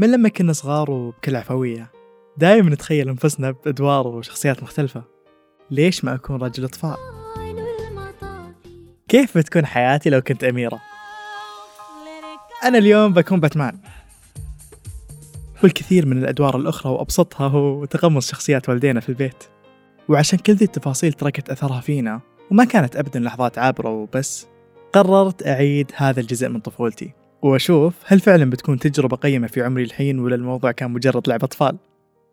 من لما كنا صغار وبكل عفوية دائما نتخيل أنفسنا بأدوار وشخصيات مختلفة ليش ما أكون رجل إطفاء؟ كيف بتكون حياتي لو كنت أميرة؟ أنا اليوم بكون باتمان والكثير من الأدوار الأخرى وأبسطها هو تقمص شخصيات والدينا في البيت وعشان كل ذي التفاصيل تركت أثرها فينا وما كانت أبدا لحظات عابرة وبس قررت أعيد هذا الجزء من طفولتي وأشوف هل فعلا بتكون تجربة قيمة في عمري الحين ولا الموضوع كان مجرد لعبة أطفال.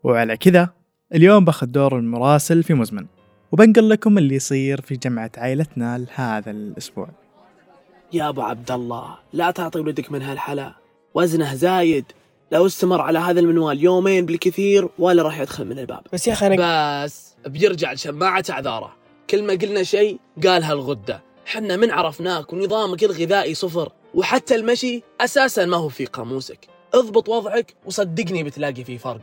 وعلى كذا اليوم باخذ دور المراسل في مزمن وبنقل لكم اللي يصير في جمعة عائلتنا لهذا الأسبوع. يا أبو عبد الله لا تعطي ولدك من هالحلا. وزنه زايد. لو استمر على هذا المنوال يومين بالكثير ولا راح يدخل من الباب. بس يا أخي أنا بس بيرجع لشماعة أعذاره. كل ما قلنا شيء قالها الغدة حنا من عرفناك ونظامك الغذائي صفر. وحتى المشي أساسا ما هو في قاموسك. اضبط وضعك وصدقني بتلاقي فيه فرق.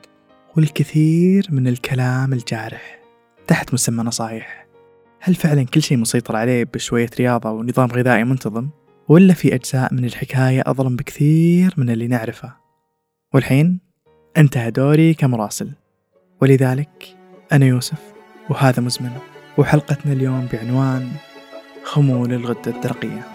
والكثير من الكلام الجارح تحت مسمى نصايح. هل فعلا كل شيء مسيطر عليه بشوية رياضة ونظام غذائي منتظم؟ ولا في أجزاء من الحكاية أظلم بكثير من اللي نعرفه؟ والحين انتهى دوري كمراسل. ولذلك أنا يوسف وهذا مزمن وحلقتنا اليوم بعنوان خمول الغدة الدرقية.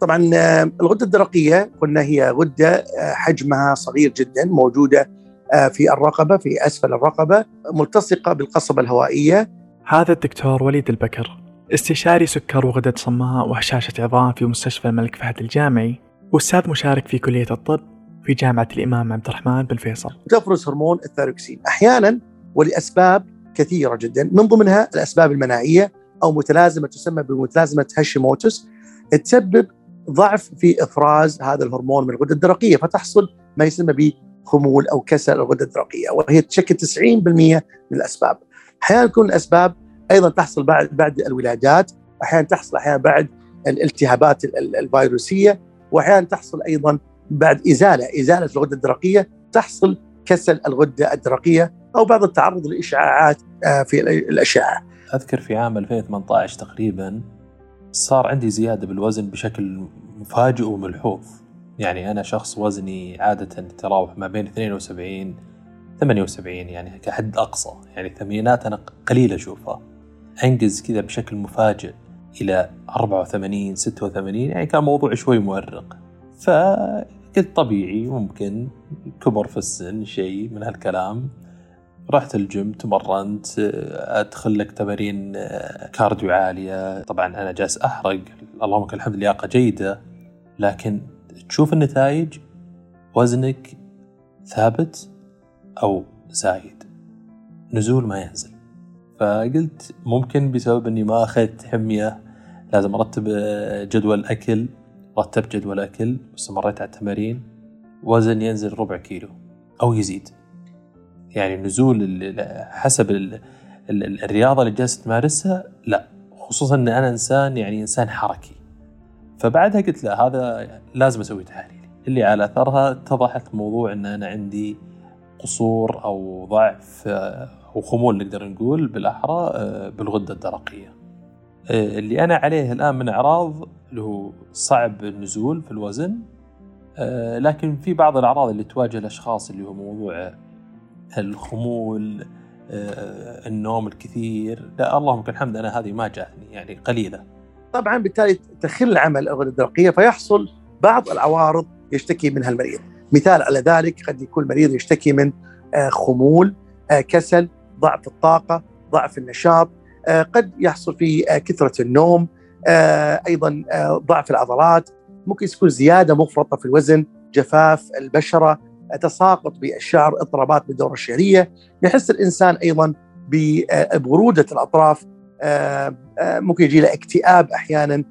طبعا آه، الغدة الدرقية قلنا هي غدة آه، حجمها صغير جدا موجودة آه، في الرقبة في أسفل الرقبة ملتصقة بالقصبة الهوائية. هذا الدكتور وليد البكر استشاري سكر وغدة صماء وهشاشة عظام في مستشفى الملك فهد الجامعي وأستاذ مشارك في كلية الطب في جامعة الإمام عبد الرحمن بن فيصل. تفرز هرمون الثيروكسين أحيانا ولأسباب كثيرة جدا من ضمنها الأسباب المناعية أو متلازمة تسمى بمتلازمة هاشيموتوس تسبب ضعف في إفراز هذا الهرمون من الغدة الدرقية فتحصل ما يسمى بخمول أو كسل الغده الدرقيه وهي تشكل 90% من الأسباب. أحيانا تكون الأسباب أيضا تحصل بعد بعد الولادات، أحيانا تحصل أحيانا بعد الالتهابات ال- ال- الفيروسية، واحيانا تحصل أيضا بعد إزالة، إزالة الغدة الدرقية تحصل كسل الغدة الدرقية أو بعض التعرض لاشعاعات آه، في ال- الأشعة. أذكر في عام 2018 تقريبا صار عندي زيادة بالوزن بشكل مفاجئ وملحوظ. يعني أنا شخص وزني عادة يتراوح ما بين 72 78 يعني كحد أقصى. يعني الثمانينات أنا قليل أشوفها. انقز كذا بشكل مفاجئ إلى 84 86 يعني كان موضوع شوي مؤرق. فقلت طبيعي ممكن كبر في السن شيء من هالكلام. رحت الجيم تمرنت أدخل لك تمارين cardio عالية. طبعا أنا جالس أحرق. اللهم لك الحمد لياقة جيدة. لكن تشوف النتائج وزنك ثابت أو زايد. نزول ما ينزل. فقلت ممكن بسبب إني ما أخذت حمية لازم أرتب جدول أكل. رتبت جدول أكل واستمريت على التمارين. وزن ينزل ربع كيلو أو يزيد. يعني نزول حسب ال- ال- الرياضة اللي جالس تمارسها لا. خصوصا إن أنا إنسان يعني إنسان حركي. فبعدها قلت لا هذا لازم أسوي تحاليل. اللي على أثرها اتضحت موضوع إن أنا عندي قصور أو ضعف آه، أو خمول نقدر نقول بالأحرى آه، بالغدة الدرقية. آه، اللي أنا عليه الآن من أعراض اللي هو صعب النزول في الوزن لكن في بعض الأعراض اللي تواجه الأشخاص اللي هو موضوع الخمول آه، النوم الكثير. لا اللهم لك الحمد أنا هذه ما جاتني يعني قليلة. طبعا بالتالي تخل عمل الغده الدرقيه فيحصل بعض العوارض يشتكي منها المريض. مثال على ذلك قد يكون المريض يشتكي من آه، خمول آه، كسل ضعف الطاقة ضعف النشاط قد يحصل في كثرة النوم أيضا ضعف العضلات. ممكن تكون زيادة مفرطة في الوزن جفاف البشرة تساقط بالشعر اضطرابات بالدورة الشهرية يحس الإنسان أيضا ب- آه، ببروده الأطراف آه، آه، ممكن يجي له اكتئاب أحيانا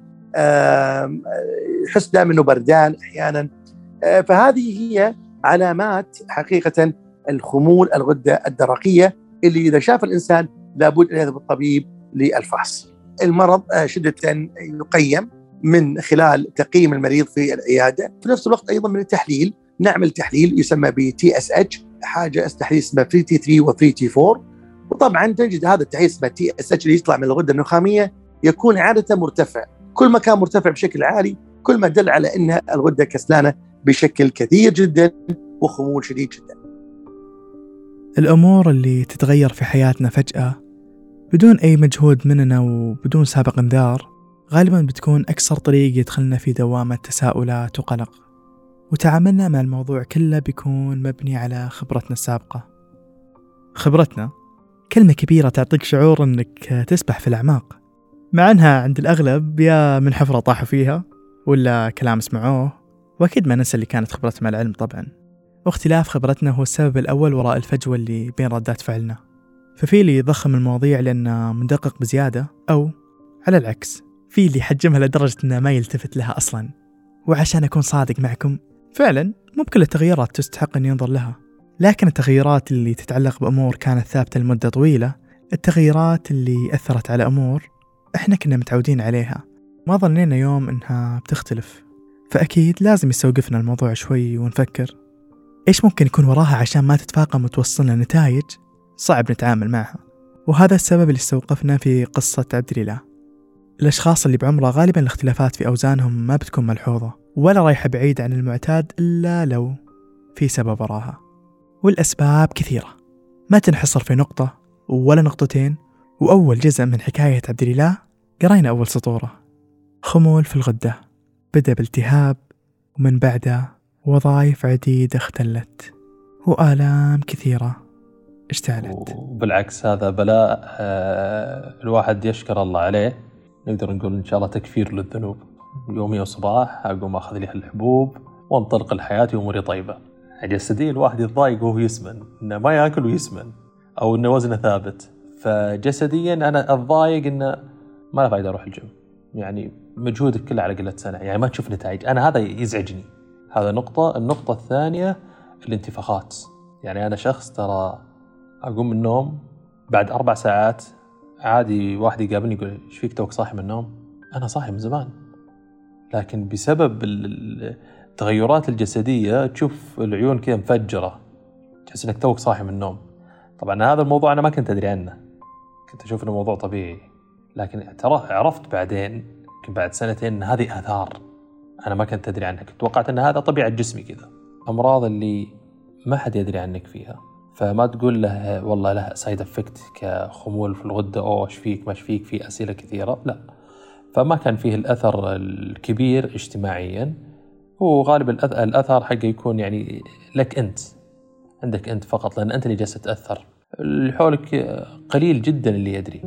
يحس دائما إنه بردان أحيانا فهذه هي علامات حقيقة الخمول الغدة الدرقية اللي إذا شاف الإنسان لابد أن يذهب الطبيب للفحص. المرض شدة يقيم من خلال تقييم المريض في العيادة، في نفس الوقت أيضا من التحليل نعمل تحليل يسمى ب TSH حاجة تحليل اسمها free T3 و free T4 وطبعا تجد هذا التحليل اسمه TSH اللي يطلع من الغدة النخامية يكون عادة مرتفع كل ما كان مرتفع بشكل عالي كل ما دل على إن الغدة كسلانة بشكل كثير جدا وخمول شديد جدا. الأمور اللي تتغير في حياتنا فجأة بدون أي مجهود مننا وبدون سابق انذار غالبا بتكون أكثر طريق يدخلنا في دوامة تساؤلات وقلق. وتعاملنا مع الموضوع كله بيكون مبني على خبرتنا السابقة. خبرتنا كلمة كبيرة تعطيك شعور إنك تسبح في الأعماق. مع أنها عند الأغلب يا من حفرة طاحوا فيها ولا كلام سمعوه وأكيد ما ننسى اللي كانت خبرتنا مع العلم طبعا. واختلاف خبرتنا هو السبب الأول وراء الفجوة اللي بين ردات فعلنا ففي اللي يضخم المواضيع لأنه مدقق بزيادة أو على العكس في اللي يحجمها لدرجة أنه ما يلتفت لها أصلا وعشان أكون صادق معكم فعلا مو بكل التغييرات تستحق أن ينظر لها لكن التغييرات اللي تتعلق بأمور كانت ثابتة لمدة طويلة التغييرات اللي أثرت على أمور إحنا كنا متعودين عليها ما ظنينا يوم إنها بتختلف. فأكيد لازم يستوقفنا الموضوع شوي ونفكر إيش ممكن يكون وراها عشان ما تتفاقم وتوصلنا نتائج؟ صعب نتعامل معها وهذا السبب اللي استوقفنا في قصة عبد الإله. الأشخاص اللي بعمره غالبا الاختلافات في أوزانهم ما بتكون ملحوظة. ولا رايحة بعيد عن المعتاد إلا لو في سبب وراها. والأسباب كثيرة. ما تنحصر في نقطة ولا نقطتين وأول جزء من حكاية عبد الإله قرينا أول سطورة. خمول في الغدة. بدأ بالتهاب ومن بعده وظائف عديدة اختلت وآلام كثيرة اشتعلت. وبالعكس هذا بلاء آه، الواحد يشكر الله عليه. نقدر نقول إن شاء الله تكفير للذنوب. يومي وصباح أقوم أخذ لي الحبوب وانطلق لحياتي وأموري طيبة جسديا الواحد يتضايق وهو يسمن إنه ما يأكل ويسمن أو إنه وزنه ثابت. فجسديا أنا اتضايق إنه ما له فائده أروح الجيم. يعني مجهودك كله على قلة سنة يعني ما تشوف نتائج. أنا هذا يزعجني. هذا نقطة. النقطة الثانية الانتفاخات. يعني أنا شخص ترى أقوم من النوم بعد أربع ساعات عادي واحد يقابلني يقول إيش فيك توك صاحي من النوم؟ أنا صاحي من زمان. لكن بسبب التغيرات الجسدية تشوف العيون كذا مفجرة. تحس إنك توك صاحي من النوم. طبعا هذا الموضوع أنا ما كنت أدري عنه. كنت أشوف إنه موضوع طبيعي. لكن ترى عرفت بعدين يمكن بعد سنتين إن هذه آثار أنا ما كنت أدري عنها. كنت توقعت إن هذا طبيعة جسمي كذا. أمراض اللي ما حد يدري عنك فيها. فما تقول له والله له side effect كخمول في الغدة أو إيش فيك؟ ما فيك؟ في أسئلة كثيرة. لا. فما كان فيه الأثر الكبير اجتماعيا. هو غالب الأثر حقه يكون يعني لك أنت عندك أنت فقط لأن أنت اللي جالس تاثر اللي حولك قليل جدا اللي يدري.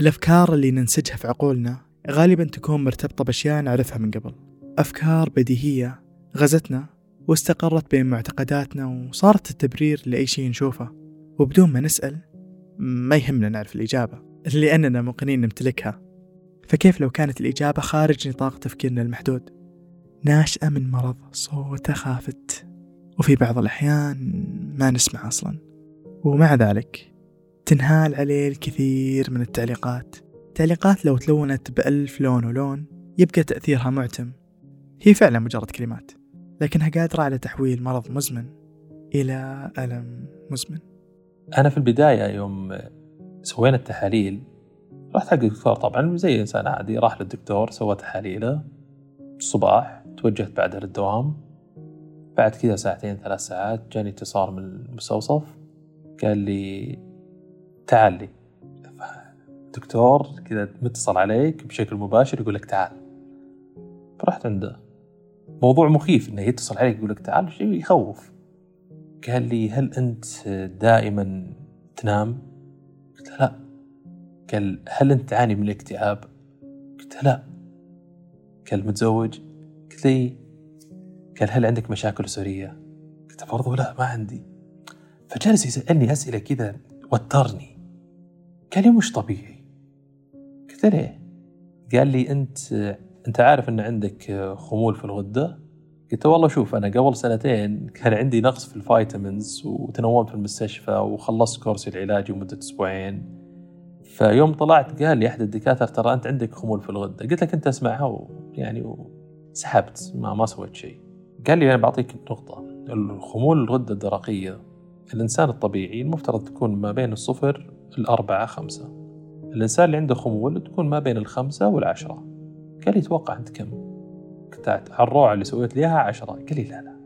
الأفكار اللي ننسجها في عقولنا غالبا تكون مرتبطة بأشياء نعرفها من قبل. أفكار بديهية غزتنا واستقرت بين معتقداتنا وصارت التبرير لأي شيء نشوفه. وبدون ما نسأل ما يهمنا نعرف الإجابة لأننا موقنين نمتلكها. فكيف لو كانت الإجابة خارج نطاق تفكيرنا المحدود؟ ناشئة من مرض صوته خافت. وفي بعض الأحيان ما نسمع أصلا. ومع ذلك تنهال عليه الكثير من التعليقات. تعليقات لو تلونت بألف لون ولون يبقى تأثيرها معتم. هي فعلا مجرد كلمات لكنها قادرة على تحويل مرض مزمن إلى ألم مزمن. أنا في البداية يوم سوينا التحاليل رحت حق الدكتور طبعا زي إنسان عادي راح للدكتور سوى تحاليله الصباح توجهت بعدها للدوام بعد كذا ساعتين ثلاث ساعات جاني اتصال من المستوصف قال لي تعال لي. دكتور كذا متصل عليك بشكل مباشر يقول لك تعال. فرحت عنده. موضوع مخيف إنه يتصل عليك يقول لك تعال. شيء يخوف. قال لي هل أنت دائما تنام؟ قلت له لا. قال هل أنت تعاني من الاكتئاب؟ قلت لا. قال متزوج؟ قلت لي قال هل عندك مشاكل أسرية؟ قلت برضو لا ما عندي. فجلس يسألني أسئلة كذا وترني. قال لي مش طبيعي. قلت له قال لي أنت أنت عارف إن عندك خمول في الغدة؟ قلت والله شوف أنا قبل سنتين كان عندي نقص في ال vitamins وتنومت في المستشفى وخلصت course ي العلاجي لمدة أسبوعين. فيوم طلعت قال لي أحد الدكاترة ترى أنت عندك خمول في الغدة. قلت له كنت أسمعها ويعني سحبت ما ما سويت شيء. قال لي أنا بعطيك نقطة. الخمول الغدة الدرقية الإنسان الطبيعي المفترض تكون ما بين الصفر الأربعة خمسة. الإنسان اللي عنده خمول تكون ما بين الخمسة والعشرة. قال لي توقع أنت كم؟ قلت على الروعة اللي سويت لي إياها 10 قال لي لا لا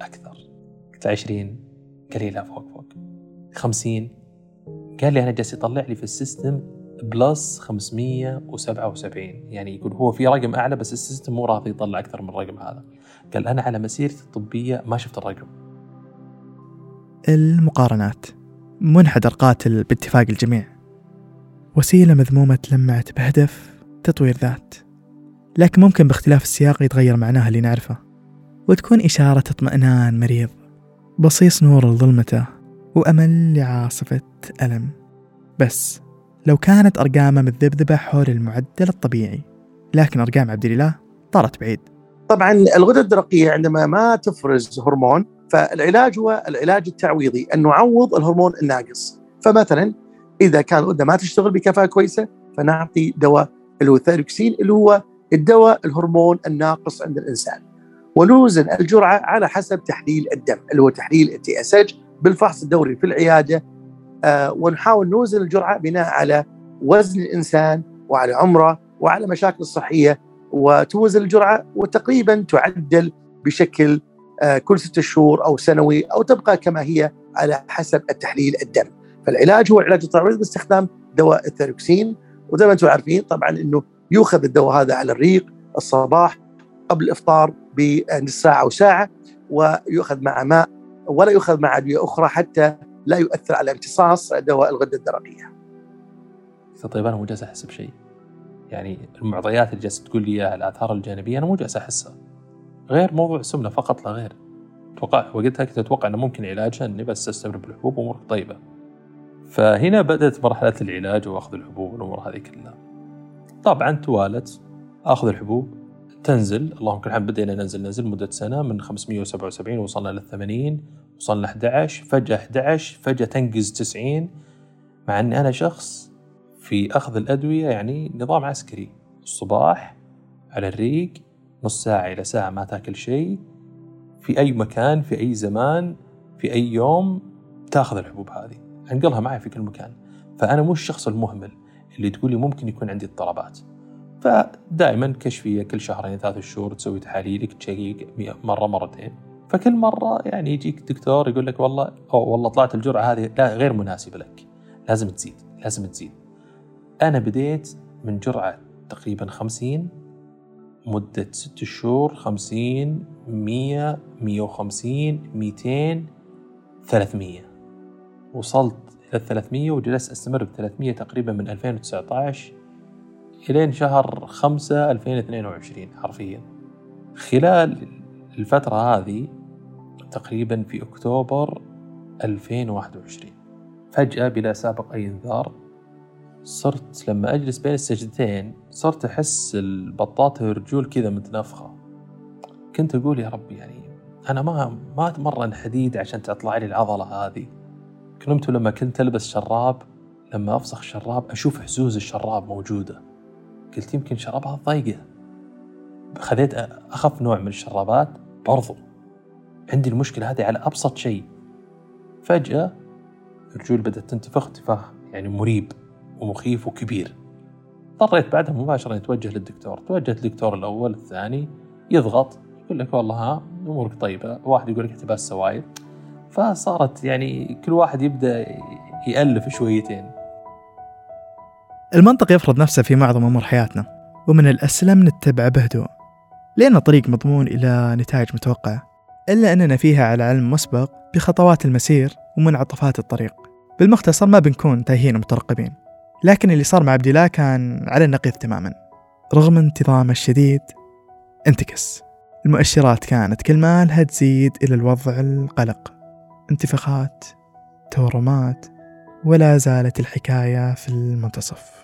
أكثر. قلت 20 قال لي لا فوق فوق. 50 قال لي أنا جالس يطلع لي في ال system plus 577 يعني يقول هو في رقم أعلى بس ال system مو راضي يطلع أكثر من الرقم هذا. قال أنا على مسيرتي الطبية ما شفت الرقم. المقارنات. منحدر قاتل باتفاق الجميع. وسيلة مذمومة تلمعت بهدف تطوير ذات. لكن ممكن باختلاف السياق يتغير معناها اللي نعرفه. وتكون إشارة اطمئنان مريض. بصيص نور لظلمته. وأمل لعاصفة ألم. بس لو كانت أرقامه متذبذبة حول المعدل الطبيعي لكن أرقام عبد الإله طارت بعيد. طبعا الغدة الدرقية عندما ما تفرز هرمون فالعلاج هو العلاج التعويضي أن نعوض الهرمون الناقص. فمثلا إذا كان الغدة ما تشتغل بكفاءة كويسة فنعطي دواء اللي هو اللي هو الدواء الهرمون الناقص عند الإنسان. ونوزن الجرعة على حسب تحليل الدم اللي هو تحليل التي إس بالفحص الدوري في العيادة آه ونحاول نوزن الجرعة بناء على وزن الإنسان وعلى عمره وعلى مشاكل الصحية وتوزن الجرعة وتقريبا تعدل بشكل آه كل ستة شهور أو سنوي أو تبقى كما هي على حسب التحليل الدم فالعلاج هو العلاج التعويضي باستخدام دواء الثيروكسين. وزي ما أنتم عارفين طبعا إنه يؤخذ الدواء هذا على الريق الصباح قبل الإفطار بنص ساعة أو ساعة ويؤخذ مع ماء ولا يؤخذ مع أدوية أخرى حتى لا يؤثر على امتصاص دواء الغدة الدرقية. طيب أنا مو جالس أحس بشيء. يعني المعطيات اللي جالس تقول لي إياها الآثار الجانبية أنا مو جالس أحسها. غير موضوع سمنه فقط لا غير. أتوقع وقتها كنت أتوقع إنه ممكن علاجها إني بس أستمر بالحبوب وامورك طيبة. فهنا بدأت مرحلة العلاج وأخذ الحبوب والأمور هذه كلها. طبعا توالت أخذ الحبوب تنزل. اللهم كل الحمد بدينا ننزل. ننزل مده سنة من 577 وصلنا لل 80 وصلنا 11 فجأة 11 فجأة تنقز 90 مع إني أنا شخص في أخذ الأدوية يعني نظام عسكري. الصباح على الريق نص ساعة إلى ساعة ما تأكل شيء. في أي مكان في أي زمان في أي يوم تأخذ الحبوب هذه. أنقلها معي في كل مكان. فأنا مو الشخص المهمل اللي تقولي ممكن يكون عندي اضطرابات فدائما كشفيه كل شهرين ثلاث شهور تسوي تحاليلك تشيك مرة مرتين. فكل مرة يعني يجيك دكتور يقول لك والله أو والله طلعت الجرعة هذه لا غير مناسبة لك لازم تزيد لازم تزيد. أنا بديت من جرعة تقريبا 50 مدة ست شهور 50 100 150 200 300 وصلت إلى 300 وجلست أستمر ب 300 تقريبا من 2019 إلين شهر 5 2022 حرفيا. خلال الفترة هذه تقريبا في أكتوبر 2021 فجأة بلا سابق أي إنذار صرت لما أجلس بين السجدتين صرت أحس البطاطة والرجول كذا متنفخة. كنت أقول يا رب يعني أنا ما ما أتمرن حديد عشان تطلع لي العضلة هذه. كنت لما كنت ألبس شراب لما أفسخ شراب أشوف حزوز الشراب موجودة. قلت يمكن شرابها ضيقة خذيت أخف نوع من الشرابات برضو عندي المشكلة هذه على أبسط شيء. فجأة الرجول بدأت تنتفخ انتفاخ يعني مريب ومخيف وكبير. اضطريت بعدها مباشرة أتوجه للدكتور. توجهت للدكتور الأول الثاني يضغط. يقول لك والله ها أمورك طيبة. واحد يقول لك إحتباس سوائل. فصارت يعني كل واحد يبدأ يألف شويتين. المنطق يفرض نفسه في معظم أمور حياتنا ومن الأسلم نتبعه بهدوء لأنه طريق مضمون إلى نتائج متوقعة إلا أننا فيها على علم مسبق بخطوات المسير ومنعطفات الطريق. بالمختصر ما بنكون تايهين ومترقبين لكن اللي صار مع عبد الله كان على النقيض تماما. رغم انتظامه الشديد انتكس. المؤشرات كانت كل مالها تزيد إلى الوضع القلق. انتفاخات تورمات ولا زالت الحكاية في المنتصف.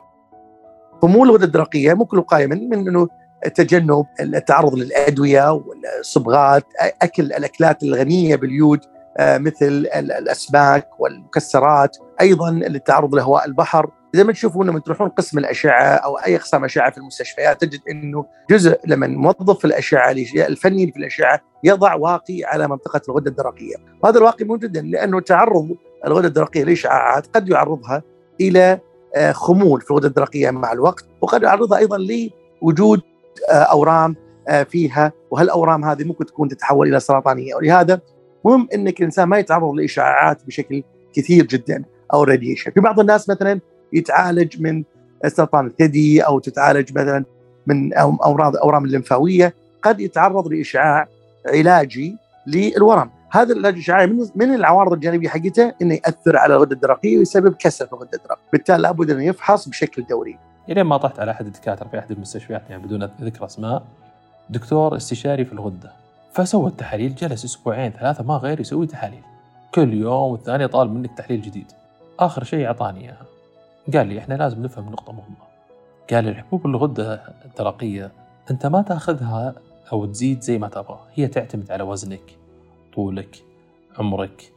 خمول الغدة الدرقية ممكن وقاية من من إنه تجنب التعرض للأدوية والصبغات أكل الأكلات الغنية باليود آه، مثل الأسماك والمكسرات أيضا التعرض لهواء البحر. زي ما تشوفون لما تروحون قسم الأشعة أو أي أقسام أشعة في المستشفيات تجد إنه جزء لما موظف الأشعة الفني في الأشعة يضع واقي على منطقة الغدة الدرقية، وهذا الواقي مهم جدا لأنه تعرض الغدة الدرقية لإشعاعات قد يعرضها إلى خمول في الغدة الدرقية مع الوقت. وقد يعرضها أيضا لوجود آه، أورام آه، فيها. وهالاورام هذه ممكن تكون تتحول إلى سرطانية؟ ولهذا مهم إنك الإنسان ما يتعرض لإشعاعات بشكل كثير جدا أو راديشن في بعض الناس مثلا يتعالج من سرطان الثدي أو تتعالج مثلا من أمراض الاورام الليمفاوية. قد يتعرض لإشعاع علاجي للورم. هذا العلاج الاشعاعي من, من العوارض الجانبية حقته إنه يأثر على الغدة الدرقية ويسبب كسر في الغدة الدرقية، بالتالي لابد انه يفحص بشكل دوري. الين ما طحت على أحد الدكاترة في أحد المستشفيات يعني بدون ذكر أسماء دكتور استشاري في الغدة فسوى التحاليل جلس أسبوعين ثلاثة ما غير يسوي تحاليل. كل يوم والثاني طالب منك تحليل جديد. آخر شيء أعطاني إياها. قال لي إحنا لازم نفهم نقطة مهمة. قال الحبوب الغدة الدرقية أنت ما تأخذها أو تزيد زي ما تبغى هي تعتمد على وزنك. طولك عمرك.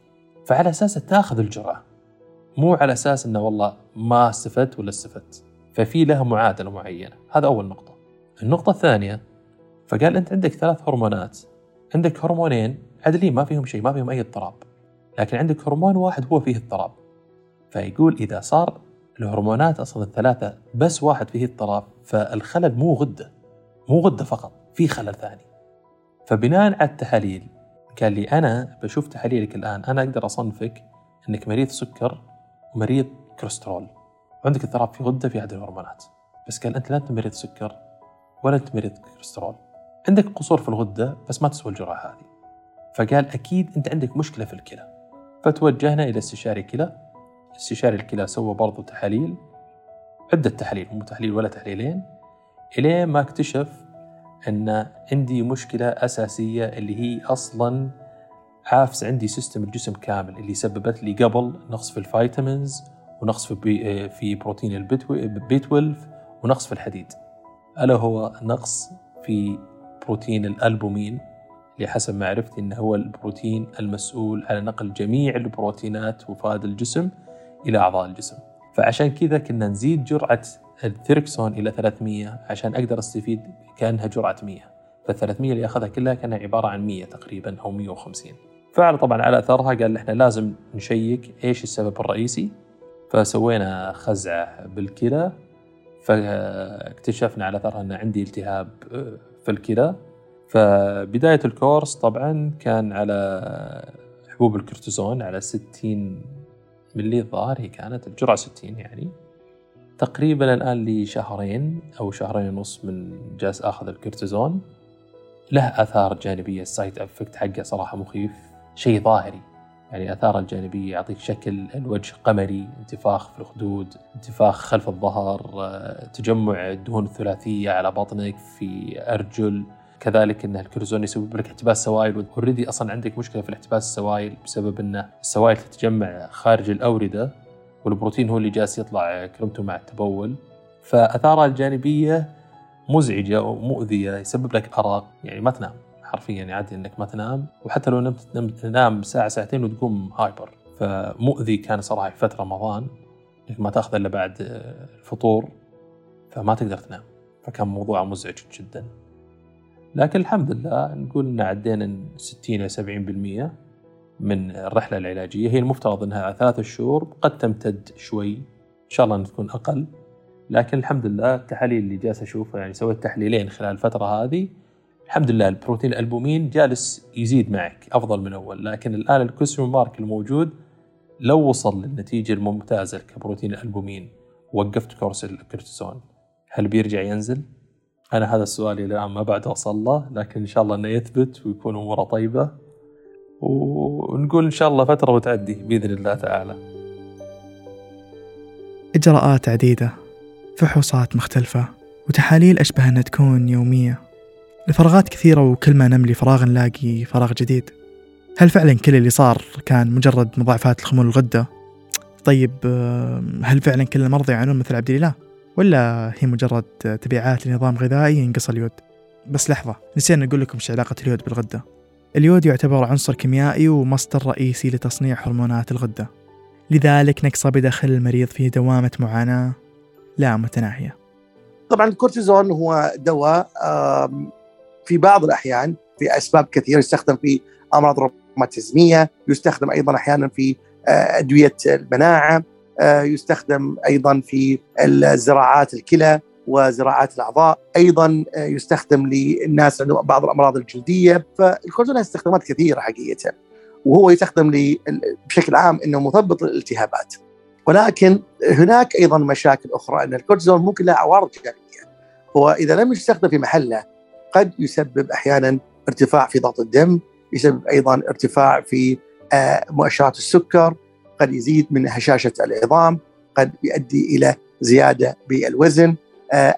فعلى أساس تأخذ الجرعه مو على أساس إنه والله ما استفدت ولا استفدت. ففي لها معادلة معينة. هذا أول نقطة. النقطة الثانية فقال أنت عندك ثلاث هرمونات. عندك هرمونين عدلين ما فيهم شيء ما فيهم أي اضطراب. لكن عندك هرمون واحد هو فيه اضطراب. فيقول إذا صار الهرمونات أصلا الثلاثة بس واحد فيه اضطراب فالخلل مو غدة. مو غدة فقط في خلل ثاني. فبناء على التحاليل قال لي أنا بشوف تحاليلك الآن أنا أقدر أصنفك إنك مريض سكر ومريض كوليسترول. وعندك اضطراب في غدة في أحد الهرمونات. بس قال أنت لا انت مريض سكر ولا انت مريض كوليسترول. عندك قصور في الغدة بس ما تسوى الجرعه هذه. فقال أكيد أنت عندك مشكلة في الكلى. فتوجهنا إلى استشاري كلى استشاري الكلى سوى برضو تحاليل. عدة تحاليل مو تحليل ولا تحليلين. إلين ما اكتشف أن عندي مشكلة أساسية اللي هي أصلا عافس عندي system الجسم كامل اللي سببت لي قبل نقص في ال vitamins ونقص في في بروتين ال B12 ونقص في الحديد. ألا هو نقص في بروتين الألبومين اللي حسب معرفتي أنه هو البروتين المسؤول على نقل جميع البروتينات وفاد الجسم إلى أعضاء الجسم. فعشان كذا كنا نزيد جرعة الثيركسون إلى 300 عشان أقدر أستفيد كأنها جرعة 100 فال 300 اللي أخذها كلها كانها عبارة عن 100 تقريبا أو 150 فعل طبعا على أثرها قال إحنا لازم نشيك إيش السبب الرئيسي. فسوينا خزعة بالكلى فاكتشفنا على أثرها أن عندي التهاب آه، في الكلى. فبداية ال course طبعا كان على حبوب الكورتيزون على 60 ملي الظاهر هي كانت الجرعة 60 يعني. تقريبا الآن لي شهرين أو شهرين ونص من جالس آخذ الكورتيزون. له آثار جانبية. ال side effect حقه صراحة مخيف. شيء ظاهري. يعني آثاره الجانبية يعطيك شكل الوجه قمري انتفاخ في الخدود انتفاخ خلف الظهر آه، تجمع الدهون الثلاثية على بطنك في أرجل. كذلك إن الكورتيزون يسبب لك احتباس سوائل. already أصلا عندك مشكلة في الاحتباس السوائل بسبب إن السوائل تتجمع خارج الأوردة. والبروتين هو اللي جالس يطلع كميته مع التبول. فاثارها الجانبية مزعجة ومؤذيه يسبب لك ارق يعني ما تنام. حرفيا يعني عادي إنك ما تنام. وحتى لو نمت تنام ساعة ساعتين وتقوم hyper. فمؤذي كان صراحة في فترة رمضان. إنك ما تأخذ إلا بعد الفطور فما تقدر تنام. فكان موضوع مزعج جدا. لكن الحمد لله نقول إن عدينا 60 إلى 70% من الرحلة العلاجية. هي المفترض إنها على ثلاثة شهور قد تمتد شوي. إن شاء الله تكون أقل. لكن الحمد لله التحاليل اللي جالس اشوفها يعني سويت تحليلين خلال الفترة هذه. الحمد لله البروتين الألبومين جالس يزيد معك أفضل من أول. لكن الان الـ question mark الموجود لو وصل للنتيجة الممتازة كبروتين الالبومين وقفت كورس الكورتيزون. هل بيرجع ينزل؟ أنا هذا السؤال إلى الآن ما بعد اوصل له لكن إن شاء الله إنه يثبت ويكون أموره طيبة. ونقول إن شاء الله فترة وتعدي بإذن الله تعالى. إجراءات عديدة فحوصات مختلفة وتحاليل أشبه انها تكون يومية. الفراغات كثيرة وكل ما نملي فراغ نلاقي فراغ جديد. هل فعلا كل اللي صار كان مجرد مضاعفات الخمول الغده؟ طيب هل فعلا كل المرضى يعانون مثل عبد الله؟ ولا هي مجرد تبعات لنظام غذائي ينقص اليود بس لحظة نسينا نقول لكم إيش علاقة اليود بالغدة اليود يعتبر عنصر كيميائي ومصدر رئيسي لتصنيع هرمونات الغدة. لذلك نقصه يدخل المريض في دوامة معاناة لا متناهية. طبعا الكورتيزون هو دواء في بعض الأحيان في أسباب كثيرة يستخدم في أمراض روماتيزمية يستخدم أيضا أحيانا في آه، أدوية المناعة يستخدم أيضا في الزراعات الكلى. وزراعات الأعضاء، أيضا يستخدم للناس عندهم بعض الأمراض الجلدية، فالكورتيزون له استخدامات كثيرة حقيقة. وهو يستخدم بشكل عام إنه مثبط للالتهابات. ولكن هناك أيضا مشاكل أخرى إن الكورتيزون ممكن له عوارض جانبيه. هو إذا لم يستخدم في محله قد يسبب أحيانا ارتفاع في ضغط الدم، يسبب أيضا ارتفاع في آه، مؤشرات السكر، قد يزيد من هشاشة العظام، قد يؤدي إلى زيادة بالوزن، آه،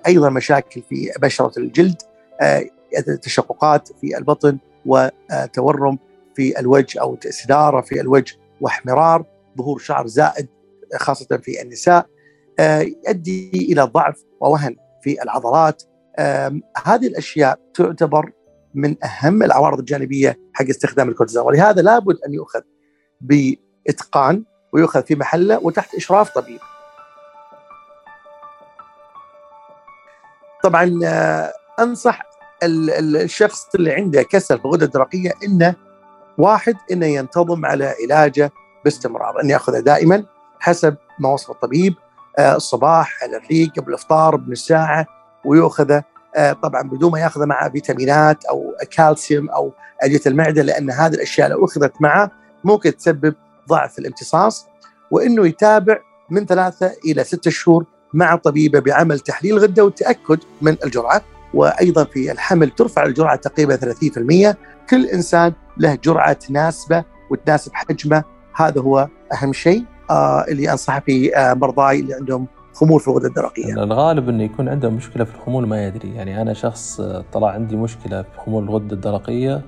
أيضا مشاكل في بشرة الجلد، آه، تشققات في البطن وتورم في الوجه أو استدارة في الوجه واحمرار، ظهور شعر زائد خاصة في النساء، يؤدي إلى ضعف ووهن في العضلات، هذه الأشياء تعتبر من أهم العوارض الجانبية حق استخدام الكورتيزون ولهذا لابد أن يؤخذ بإتقان ويؤخذ في محله وتحت إشراف طبيب. طبعا آه، أنصح الشخص اللي عنده كسل في الغده الدرقيه إنه واحد إنه ينتظم على علاجه باستمرار، إنه يأخذه دائما حسب ما وصف الطبيب آه، الصباح على الريق قبل الإفطار بنص ساعه ويؤخذه آه، طبعا بدون ما ياخذ معه فيتامينات أو كالسيوم أو ادويه المعدة لأن هذه الأشياء لو أخذت معه ممكن تسبب ضعف الامتصاص وإنه يتابع من ثلاثة إلى ستة شهور مع طبيبة بعمل تحليل غدة والتأكد من الجرعة وأيضا في الحمل ترفع الجرعة تقريبا 30% كل إنسان له جرعة تناسبة وتناسب حجمه هذا هو أهم شيء آه اللي انصح فيه آه مرضاي اللي عندهم خمول في الغدة الدرقية. الغالب إنه يكون عنده مشكلة في الخمول ما يدري، يعني أنا شخص طلع عندي مشكلة في خمول الغدة الدرقية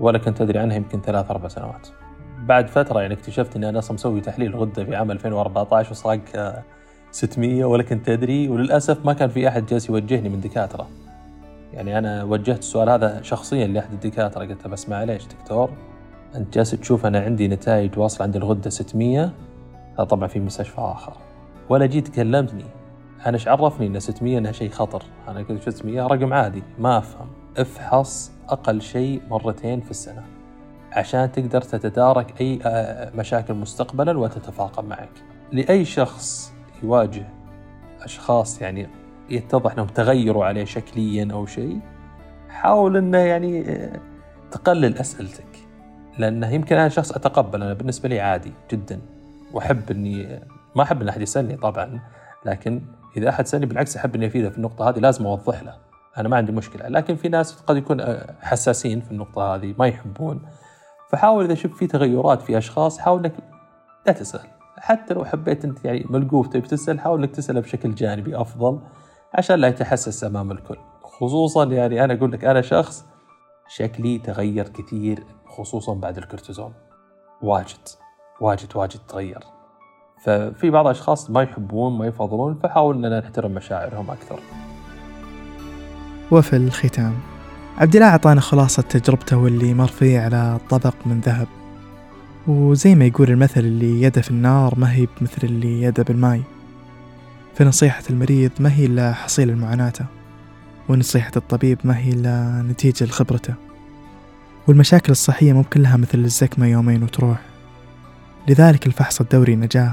ولا كنت ادري عنها يمكن ثلاث أربع سنوات. بعد فترة يعني اكتشفت إني أنا أصلا مسوي تحليل غدة في عام 2014 وصاق 600 ولا كنت ادري وللأسف ما كان في أحد جالس يوجهني من دكاترة. يعني أنا وجهت السؤال هذا شخصيا لأحد الدكاترة قلت له بس معليش دكتور أنت جالس تشوف أنا عندي نتائج واصلة عند الغدة 600 هذا طبعا في مستشفى آخر. ولا جيت كلمتني. أنا إيش عرفني إن 600 إنها شيء خطر؟ أنا قلت 600 رقم عادي. ما أفهم. افحص أقل شيء مرتين في السنة. عشان تقدر تتدارك أي آه، مشاكل مستقبلا وتتفاقم معك. لأي شخص يواجه أشخاص يعني يتضح إنهم تغيروا عليه شكليا أو شيء حاول إنه يعني آه، تقلل أسئلتك. لأنه يمكن أنا شخص أتقبل أنا بالنسبة لي عادي جدا وأحب إني ما أحب إن أحد يسألني طبعا لكن إذا أحد سألني بالعكس أحب إني أفيده في النقطة هذه لازم أوضح له. أنا ما عندي مشكلة. لكن في ناس قد يكون آه، حساسين في النقطة هذه ما يحبون. فحاول إذا شفت في تغيرات في أشخاص حاول إنك لا تسأل. حتى لو حبيت أنت يعني ملقوف تبي تسأل حاول إنك تسأله بشكل جانبي أفضل عشان لا يتحسس أمام الكل خصوصا يعني أنا أقول لك أنا شخص شكلي تغير كثير خصوصا بعد الكورتيزون واجد واجد واجد تغير ففي بعض الأشخاص ما يحبون ما يفضلون فحاول إننا نحترم مشاعرهم أكثر. وفي الختام عبد الله أعطانا خلاصة تجربته واللي مر فيه على طبق من ذهب. وزي ما يقول المثل اللي يده في النار ما هي مثل اللي يده بالماي. فنصيحة المريض ما هي إلا حصيل معاناته ونصيحة الطبيب ما هي إلا نتيجة لخبرته. والمشاكل الصحية مو كلها مثل الزكمة يومين وتروح. لذلك الفحص الدوري نجاة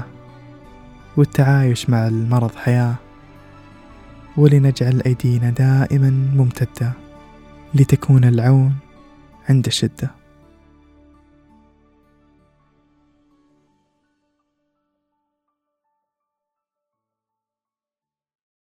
والتعايش مع المرض حياة. ولنجعل أيدينا دائما ممتدة لتكون العون عند الشدة.